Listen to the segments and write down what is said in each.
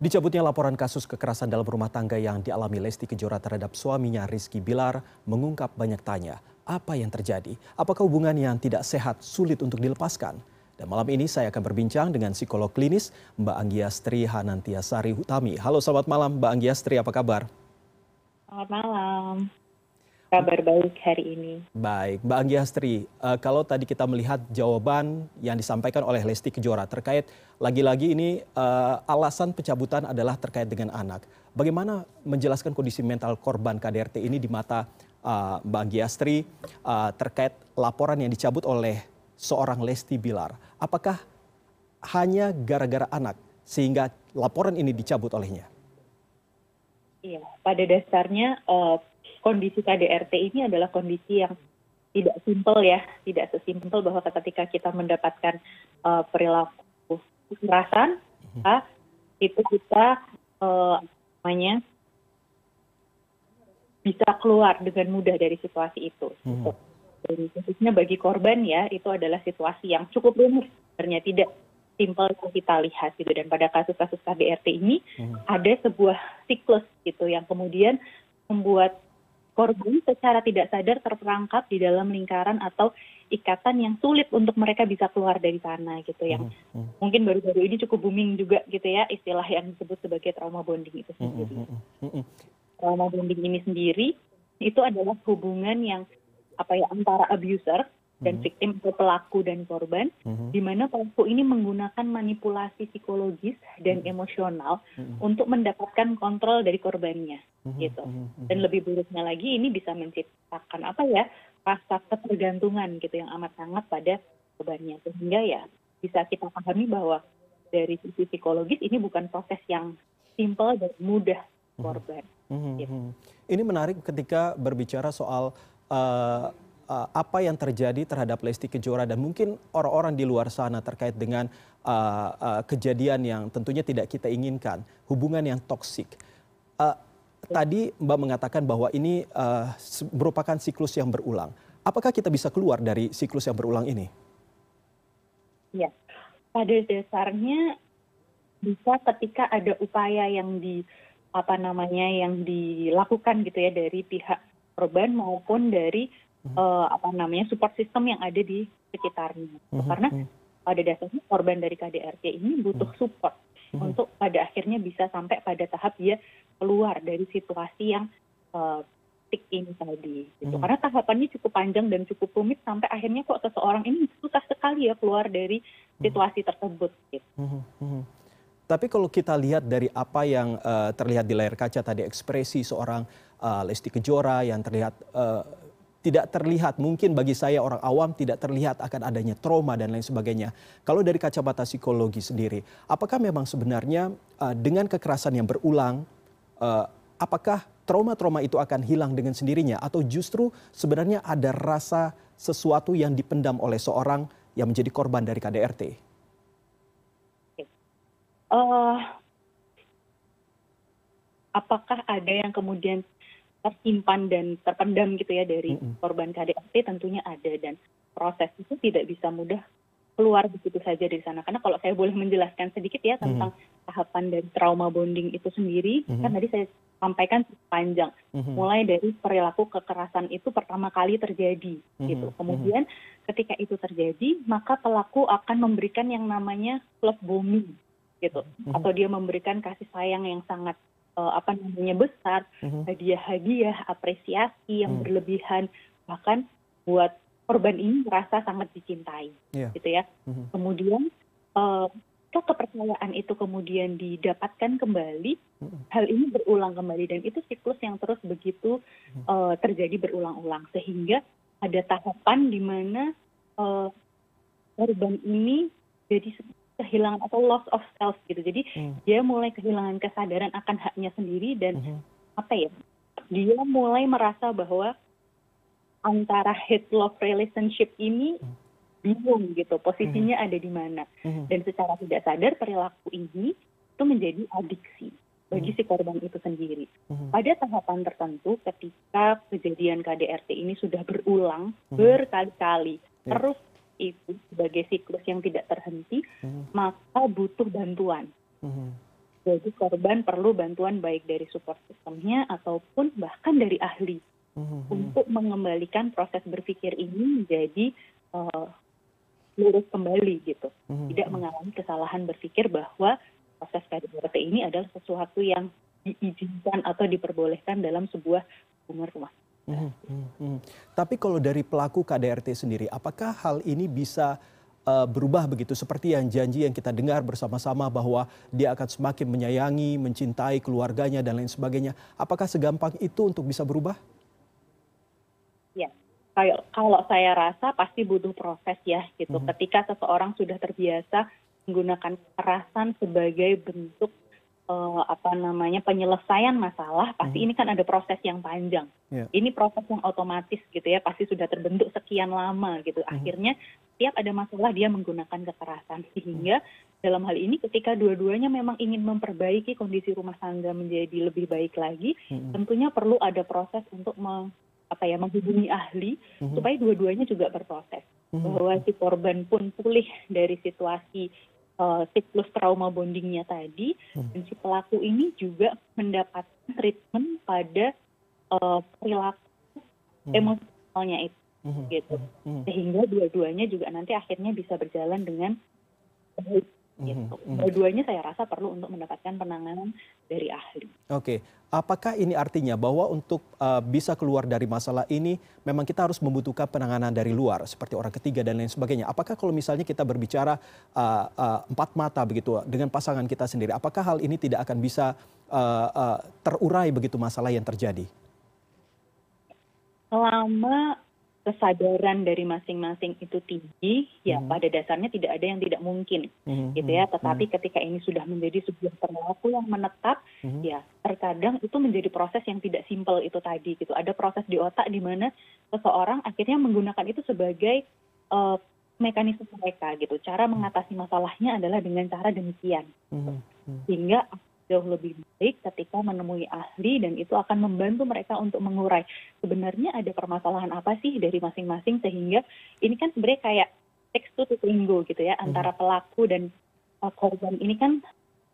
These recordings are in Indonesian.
Dicabutnya laporan kasus kekerasan dalam rumah tangga yang dialami Lesti Kejora terhadap suaminya Rizky Bilar mengungkap banyak tanya. Apa yang terjadi? Apakah hubungan yang tidak sehat sulit untuk dilepaskan? Dan malam ini saya akan berbincang dengan psikolog klinis Mbak Anggiastri Hanantiasari Hutami. Halo selamat malam Mbak Anggiastri, apa kabar? Selamat malam kabar baik hari ini. Baik, Mbak Anggi Astri, uh, kalau tadi kita melihat jawaban yang disampaikan oleh Lesti Kejora terkait lagi-lagi ini uh, alasan pencabutan adalah terkait dengan anak. Bagaimana menjelaskan kondisi mental korban KDRT ini di mata uh, Mbak Anggi Astri uh, terkait laporan yang dicabut oleh seorang Lesti Bilar? Apakah hanya gara-gara anak sehingga laporan ini dicabut olehnya? Iya, pada dasarnya uh, kondisi KDRT ini adalah kondisi yang tidak simpel ya, tidak sesimpel bahwa ketika kita mendapatkan uh, perilaku kekerasan, uh, itu kita uh, namanya bisa keluar dengan mudah dari situasi itu. Hmm. Dan khususnya bagi korban ya, itu adalah situasi yang cukup rumit, sebenarnya tidak simpel yang kita lihat gitu. Dan pada kasus-kasus KDRT ini hmm. ada sebuah siklus gitu yang kemudian membuat korban secara tidak sadar terperangkap di dalam lingkaran atau ikatan yang sulit untuk mereka bisa keluar dari sana gitu yang mm -hmm. mungkin baru-baru ini cukup booming juga gitu ya istilah yang disebut sebagai trauma bonding itu sendiri. Mm -hmm. Trauma bonding ini sendiri itu adalah hubungan yang apa ya antara abuser dan hmm. victim atau pelaku dan korban, hmm. di mana pelaku ini menggunakan manipulasi psikologis dan hmm. emosional hmm. untuk mendapatkan kontrol dari korbannya, hmm. gitu. Hmm. Dan lebih buruknya lagi ini bisa menciptakan apa ya rasa ketergantungan gitu yang amat sangat pada korbannya, sehingga ya bisa kita pahami bahwa dari sisi psikologis ini bukan proses yang simpel dan mudah korban. Hmm. Gitu. Ini menarik ketika berbicara soal uh, uh, apa yang terjadi terhadap Lesti Kejora dan mungkin orang-orang di luar sana terkait dengan uh, uh, kejadian yang tentunya tidak kita inginkan, hubungan yang toksik. Uh, tadi Mbak mengatakan bahwa ini uh, merupakan siklus yang berulang. Apakah kita bisa keluar dari siklus yang berulang ini? Ya, pada dasarnya bisa ketika ada upaya yang di apa namanya yang dilakukan gitu ya dari pihak korban maupun dari apa namanya support system yang ada di sekitarnya. Uh-huh. Karena mhm. pada dasarnya korban dari KDRT ini butuh mhm. support untuk pada akhirnya bisa sampai pada tahap dia keluar dari situasi yang uh, ini tadi. Gitu. Karena tahapannya cukup panjang dan cukup rumit sampai akhirnya kok seseorang ini susah sekali ya keluar dari situasi tersebut. Gitu. Tapi kalau kita lihat dari apa yang uh, terlihat di layar kaca tadi ekspresi seorang uh, Lesti Kejora yang terlihat uh, tidak terlihat mungkin bagi saya orang awam tidak terlihat akan adanya trauma dan lain sebagainya. Kalau dari kacamata psikologi sendiri, apakah memang sebenarnya uh, dengan kekerasan yang berulang, uh, apakah trauma-trauma itu akan hilang dengan sendirinya atau justru sebenarnya ada rasa sesuatu yang dipendam oleh seorang yang menjadi korban dari KDRT? Uh, apakah ada yang kemudian tersimpan dan terpendam gitu ya dari korban KDRT tentunya ada. Dan proses itu tidak bisa mudah keluar begitu saja dari sana. Karena kalau saya boleh menjelaskan sedikit ya tentang tahapan dari trauma bonding itu sendiri kan tadi saya sampaikan panjang mulai dari perilaku kekerasan itu pertama kali terjadi gitu. Kemudian ketika itu terjadi maka pelaku akan memberikan yang namanya love bombing gitu. Atau dia memberikan kasih sayang yang sangat apa namanya besar, mm-hmm. hadiah-hadiah, apresiasi yang mm. berlebihan, bahkan buat korban ini merasa sangat dicintai, yeah. gitu ya. Mm-hmm. Kemudian uh, kepercayaan itu kemudian didapatkan kembali, hal ini berulang kembali dan itu siklus yang terus begitu uh, terjadi berulang-ulang sehingga ada tahapan di mana uh, korban ini jadi kehilangan atau loss of self gitu. Jadi hmm. dia mulai kehilangan kesadaran akan haknya sendiri dan hmm. apa ya? Dia mulai merasa bahwa antara hate love relationship ini hmm. bingung gitu, posisinya hmm. ada di mana. Hmm. Dan secara tidak sadar perilaku ini itu menjadi adiksi bagi hmm. si korban itu sendiri. Hmm. Pada tahapan tertentu ketika kejadian KDRT ini sudah berulang hmm. berkali-kali, yeah. terus itu sebagai siklus yang tidak terhenti, hmm. maka butuh bantuan. Hmm. Jadi korban perlu bantuan baik dari support sistemnya ataupun bahkan dari ahli hmm. untuk mengembalikan proses berpikir ini menjadi uh, lurus kembali gitu. Hmm. Tidak mengalami kesalahan berpikir bahwa proses KDRT ini adalah sesuatu yang diizinkan atau diperbolehkan dalam sebuah hubungan rumah. Hmm, hmm, hmm. Tapi kalau dari pelaku KDRT sendiri, apakah hal ini bisa uh, berubah begitu seperti yang janji yang kita dengar bersama-sama bahwa dia akan semakin menyayangi, mencintai keluarganya dan lain sebagainya. Apakah segampang itu untuk bisa berubah? Ya, kalau kalau saya rasa pasti butuh proses ya gitu. Hmm. Ketika seseorang sudah terbiasa menggunakan kekerasan sebagai bentuk uh, apa namanya penyelesaian masalah pasti hmm. ini kan ada proses yang panjang. Yeah. Ini proses yang otomatis gitu ya pasti sudah terbentuk sekian lama gitu. Hmm. Akhirnya setiap ada masalah dia menggunakan kekerasan sehingga hmm. dalam hal ini ketika dua-duanya memang ingin memperbaiki kondisi rumah tangga menjadi lebih baik lagi, hmm. tentunya perlu ada proses untuk meng, apa ya menghubungi ahli hmm. supaya dua-duanya juga berproses. Hmm. Bahwa si korban pun pulih dari situasi uh, siklus trauma bondingnya tadi hmm. dan si pelaku ini juga mendapatkan treatment pada uh, perilaku hmm. emosionalnya itu hmm. gitu hmm. sehingga dua-duanya juga nanti akhirnya bisa berjalan dengan baik Gitu. Mm-hmm. Dua-duanya saya rasa perlu untuk mendapatkan penanganan dari ahli. Oke, apakah ini artinya bahwa untuk uh, bisa keluar dari masalah ini memang kita harus membutuhkan penanganan dari luar seperti orang ketiga dan lain sebagainya? Apakah kalau misalnya kita berbicara uh, uh, empat mata begitu dengan pasangan kita sendiri, apakah hal ini tidak akan bisa uh, uh, terurai begitu masalah yang terjadi? Selama kesadaran dari masing-masing itu tinggi, ya hmm. pada dasarnya tidak ada yang tidak mungkin, hmm. gitu ya. Hmm. Tetapi hmm. ketika ini sudah menjadi sebuah perilaku yang menetap, hmm. ya terkadang itu menjadi proses yang tidak simpel itu tadi, gitu. Ada proses di otak di mana seseorang akhirnya menggunakan itu sebagai uh, mekanisme mereka, gitu. Cara mengatasi masalahnya adalah dengan cara demikian, hmm. Hmm. sehingga jauh lebih baik ketika menemui ahli dan itu akan membantu mereka untuk mengurai. Sebenarnya ada permasalahan apa sih dari masing-masing sehingga ini kan sebenarnya kayak text to tango gitu ya antara hmm. pelaku dan uh, korban ini kan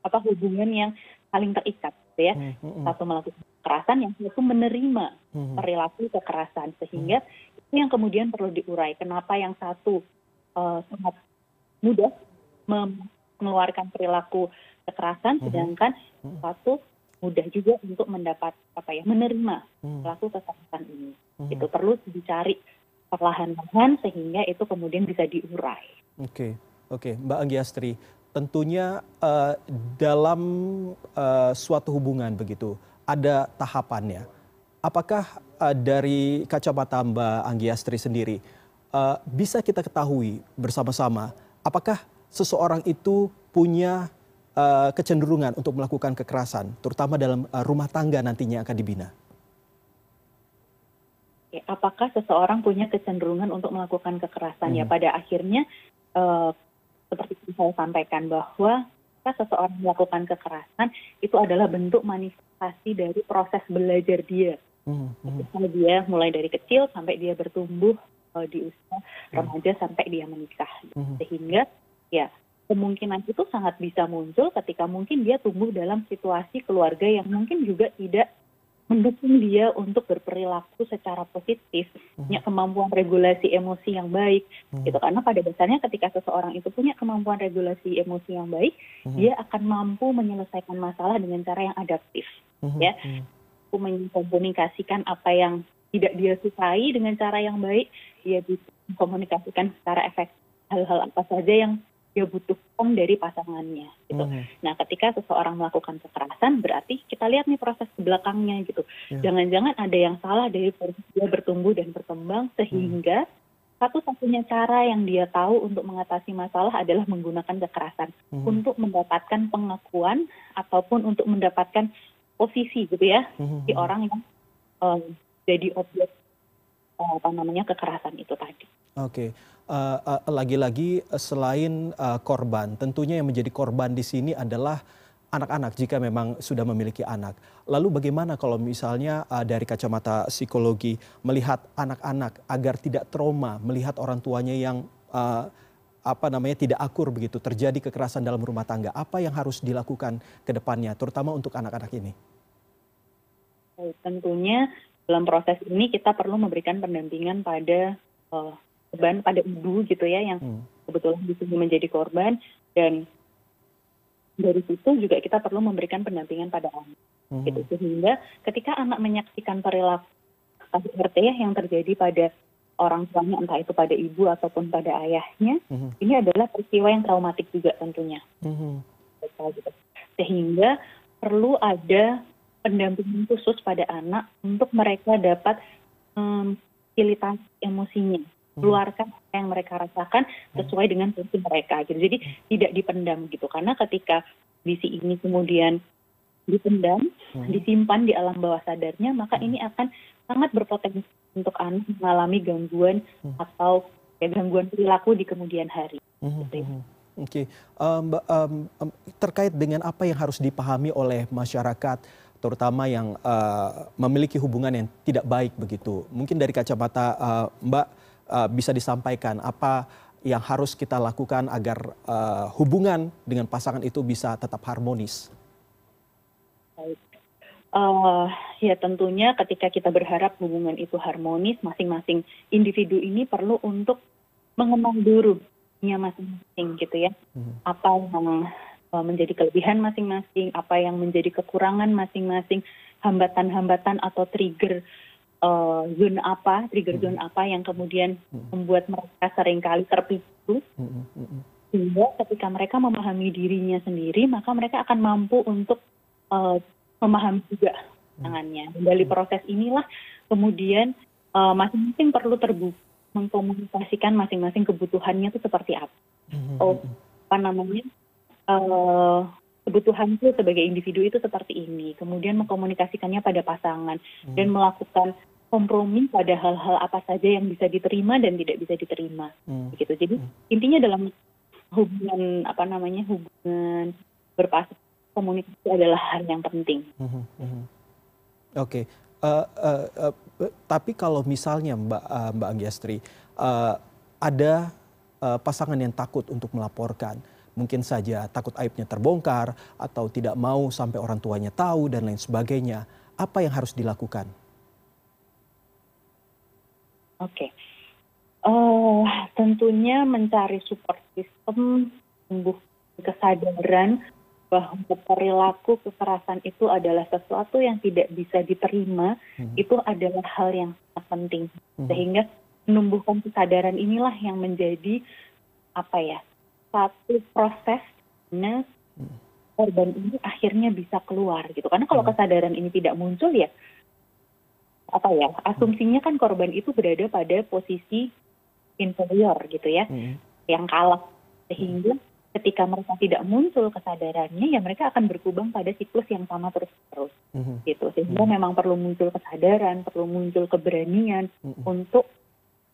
apa hubungan yang saling terikat gitu ya. Hmm, hmm, satu melakukan kekerasan yang satu menerima perilaku kekerasan. Sehingga itu yang kemudian perlu diurai. Kenapa yang satu uh, sangat mudah mengeluarkan perilaku kekerasan, mhm. sedangkan mm-hmm. satu mudah juga untuk mendapat apa ya menerima mm. pelaku kekerasan ini. Itu perlu dicari perlahan-lahan sehingga itu kemudian bisa diurai. Oke, okay. oke, okay. Mbak Anggiastri, tentunya uh, dalam uh, suatu hubungan begitu ada tahapannya. Apakah uh, dari kacamata Mbak Anggiastri sendiri uh, bisa kita ketahui bersama-sama apakah seseorang itu punya uh, kecenderungan untuk melakukan kekerasan, terutama dalam uh, rumah tangga nantinya akan dibina? Apakah seseorang punya kecenderungan untuk melakukan kekerasan? Ya, hmm. Ya, pada akhirnya uh, seperti yang saya sampaikan bahwa jika seseorang melakukan kekerasan itu adalah bentuk manifestasi dari proses belajar dia. Hmm. Hmm. dia mulai dari kecil sampai dia bertumbuh uh, di usia hmm. remaja sampai dia menikah, hmm. sehingga ya kemungkinan itu sangat bisa muncul ketika mungkin dia tumbuh dalam situasi keluarga yang mungkin juga tidak mendukung dia untuk berperilaku secara positif, hmm. punya kemampuan regulasi emosi yang baik, hmm. gitu. Karena pada dasarnya ketika seseorang itu punya kemampuan regulasi emosi yang baik, hmm. dia akan mampu menyelesaikan masalah dengan cara yang adaptif, hmm. ya, hmm. mengkomunikasikan apa yang tidak dia sukai dengan cara yang baik, dia bisa mengkomunikasikan secara efektif hal-hal apa saja yang dia butuhkan dari pasangannya gitu. Hmm. Nah, ketika seseorang melakukan kekerasan berarti kita lihat nih proses ke belakangnya gitu. ya. Jangan-jangan ada yang salah dari proses dia bertumbuh dan berkembang sehingga hmm. satu-satunya cara yang dia tahu untuk mengatasi masalah adalah menggunakan kekerasan hmm. untuk mendapatkan pengakuan ataupun untuk mendapatkan posisi gitu ya hmm. di orang yang um, jadi objek apa namanya kekerasan itu tadi. Oke, okay. uh, uh, lagi-lagi uh, selain uh, korban, tentunya yang menjadi korban di sini adalah anak-anak jika memang sudah memiliki anak. Lalu bagaimana kalau misalnya uh, dari kacamata psikologi melihat anak-anak agar tidak trauma melihat orang tuanya yang uh, apa namanya tidak akur begitu, terjadi kekerasan dalam rumah tangga. Apa yang harus dilakukan ke depannya, terutama untuk anak-anak ini? Tentunya dalam proses ini kita perlu memberikan pendampingan pada uh, korban, pada ibu gitu ya yang hmm. kebetulan di sini menjadi korban dan dari situ juga kita perlu memberikan pendampingan pada anak. Hmm. Gitu. Sehingga ketika anak menyaksikan perilaku KDRT yang terjadi pada orang tuanya entah itu pada ibu ataupun pada ayahnya mm-hmm. ini adalah peristiwa yang traumatik juga tentunya mm-hmm. sehingga perlu ada pendampingan khusus pada anak untuk mereka dapat memfasilitasi um, emosinya mm-hmm. keluarkan apa yang mereka rasakan sesuai dengan fungsi mereka gitu jadi tidak dipendam gitu karena ketika visi ini kemudian dipendam, hmm. disimpan di alam bawah sadarnya, maka hmm. ini akan sangat berpotensi untuk anak mengalami gangguan hmm. atau ya, gangguan perilaku di kemudian hari. Hmm. Gitu ya. hmm. Oke, okay. um, um, terkait dengan apa yang harus dipahami oleh masyarakat, terutama yang uh, memiliki hubungan yang tidak baik begitu. Mungkin dari kacamata uh, Mbak uh, bisa disampaikan apa yang harus kita lakukan agar uh, hubungan dengan pasangan itu bisa tetap harmonis. Baik. Uh, ya tentunya ketika kita berharap hubungan itu harmonis, masing-masing individu ini perlu untuk mengenal dirinya masing-masing gitu ya. Hmm. Apa yang menjadi kelebihan masing-masing, apa yang menjadi kekurangan masing-masing, hambatan-hambatan atau trigger uh, zone apa, trigger zone apa yang kemudian membuat mereka sering kali terpicu. Sehingga ketika mereka memahami dirinya sendiri, maka mereka akan mampu untuk uh, memahami juga tangannya. Dari proses inilah kemudian uh, masing-masing perlu terbuka mengkomunikasikan masing-masing kebutuhannya itu seperti apa. Oh, apa namanya? Uh, kebutuhan itu sebagai individu itu seperti ini. Kemudian mengkomunikasikannya pada pasangan mm-hmm. dan melakukan kompromi pada hal-hal apa saja yang bisa diterima dan tidak bisa diterima. Mm-hmm. Begitu. Jadi mm-hmm. intinya dalam hubungan apa namanya hubungan berpasangan komunikasi adalah hal yang penting. Mm -hmm. Oke, okay. uh, eh, uh, eh, uh, eh, tapi kalau misalnya Mbak uh, Mbak Anggiastri uh, ada uh, pasangan yang takut untuk melaporkan, mungkin saja takut aibnya terbongkar atau tidak mau sampai orang tuanya tahu dan lain sebagainya, apa yang harus dilakukan? Oke, okay. uh, tentunya mencari support system, tumbuh kesadaran bahwa perilaku kekerasan itu adalah sesuatu yang tidak bisa diterima, hmm. itu adalah hal yang sangat penting. Hmm. Sehingga menumbuhkan kesadaran inilah yang menjadi apa ya satu proses hmm. korban ini akhirnya bisa keluar gitu. Karena kalau hmm. kesadaran ini tidak muncul ya apa ya asumsinya kan korban itu berada pada posisi inferior gitu ya, hmm. yang kalah sehingga ketika mereka tidak muncul kesadarannya ya mereka akan berkubang pada siklus yang sama terus-terus mm-hmm. gitu sehingga mm-hmm. memang perlu muncul kesadaran perlu muncul keberanian mm-hmm. untuk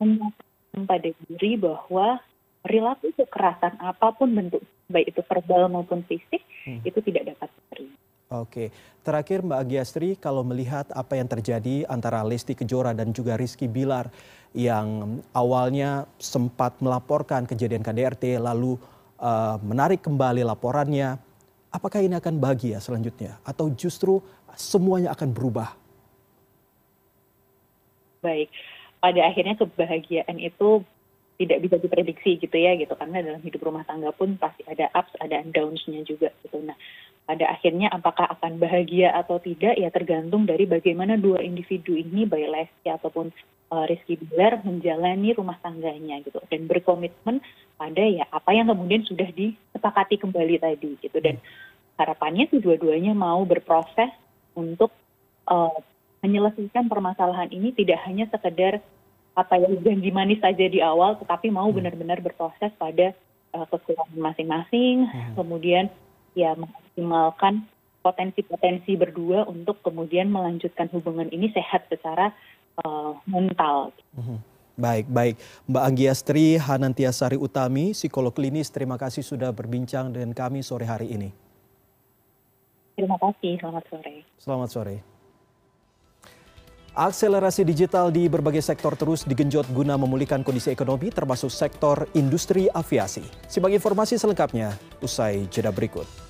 menyatakan pada diri bahwa perilaku kekerasan apa pun bentuk baik itu verbal maupun fisik mm-hmm. itu tidak dapat diterima. Oke, terakhir Mbak Agiastri, kalau melihat apa yang terjadi antara Lesti Kejora dan juga Rizky Bilar yang awalnya sempat melaporkan kejadian KDRT lalu uh, menarik kembali laporannya, apakah ini akan bahagia selanjutnya atau justru semuanya akan berubah? Baik, pada akhirnya kebahagiaan itu tidak bisa diprediksi gitu ya gitu. Karena dalam hidup rumah tangga pun pasti ada ups ada downs-nya juga gitu. Nah, pada akhirnya apakah akan bahagia atau tidak ya tergantung dari bagaimana dua individu ini baik Lesti ataupun uh, Rizky Bilar menjalani rumah tangganya gitu. Dan berkomitmen pada ya apa yang kemudian sudah disepakati kembali tadi gitu. Dan harapannya tuh dua-duanya mau berproses untuk uh, menyelesaikan permasalahan ini tidak hanya sekedar apa yang janji manis saja di awal tetapi mau hmm. benar-benar berproses pada uh, kekurangan masing-masing hmm. kemudian ya memaksimalkan potensi-potensi berdua untuk kemudian melanjutkan hubungan ini sehat secara uh, mental. Hmm. Baik, baik. Mbak Anggiastri Hanantiasari Utami, psikolog klinis, terima kasih sudah berbincang dengan kami sore hari ini. Terima kasih, selamat sore. Selamat sore. Akselerasi digital di berbagai sektor terus digenjot guna memulihkan kondisi ekonomi termasuk sektor industri aviasi. Simak informasi selengkapnya usai jeda berikut.